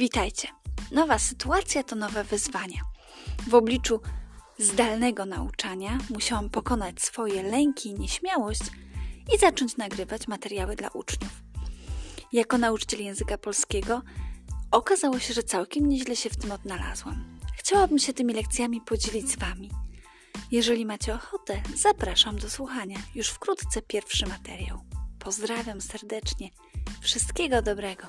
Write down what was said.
Witajcie. Nowa sytuacja to nowe wyzwania. W obliczu zdalnego nauczania musiałam pokonać swoje lęki i nieśmiałość i zacząć nagrywać materiały dla uczniów. Jako nauczyciel języka polskiego okazało się, że całkiem nieźle się w tym odnalazłam. Chciałabym się tymi lekcjami podzielić z Wami. Jeżeli macie ochotę, zapraszam do słuchania. Już wkrótce pierwszy materiał. Pozdrawiam serdecznie. Wszystkiego dobrego.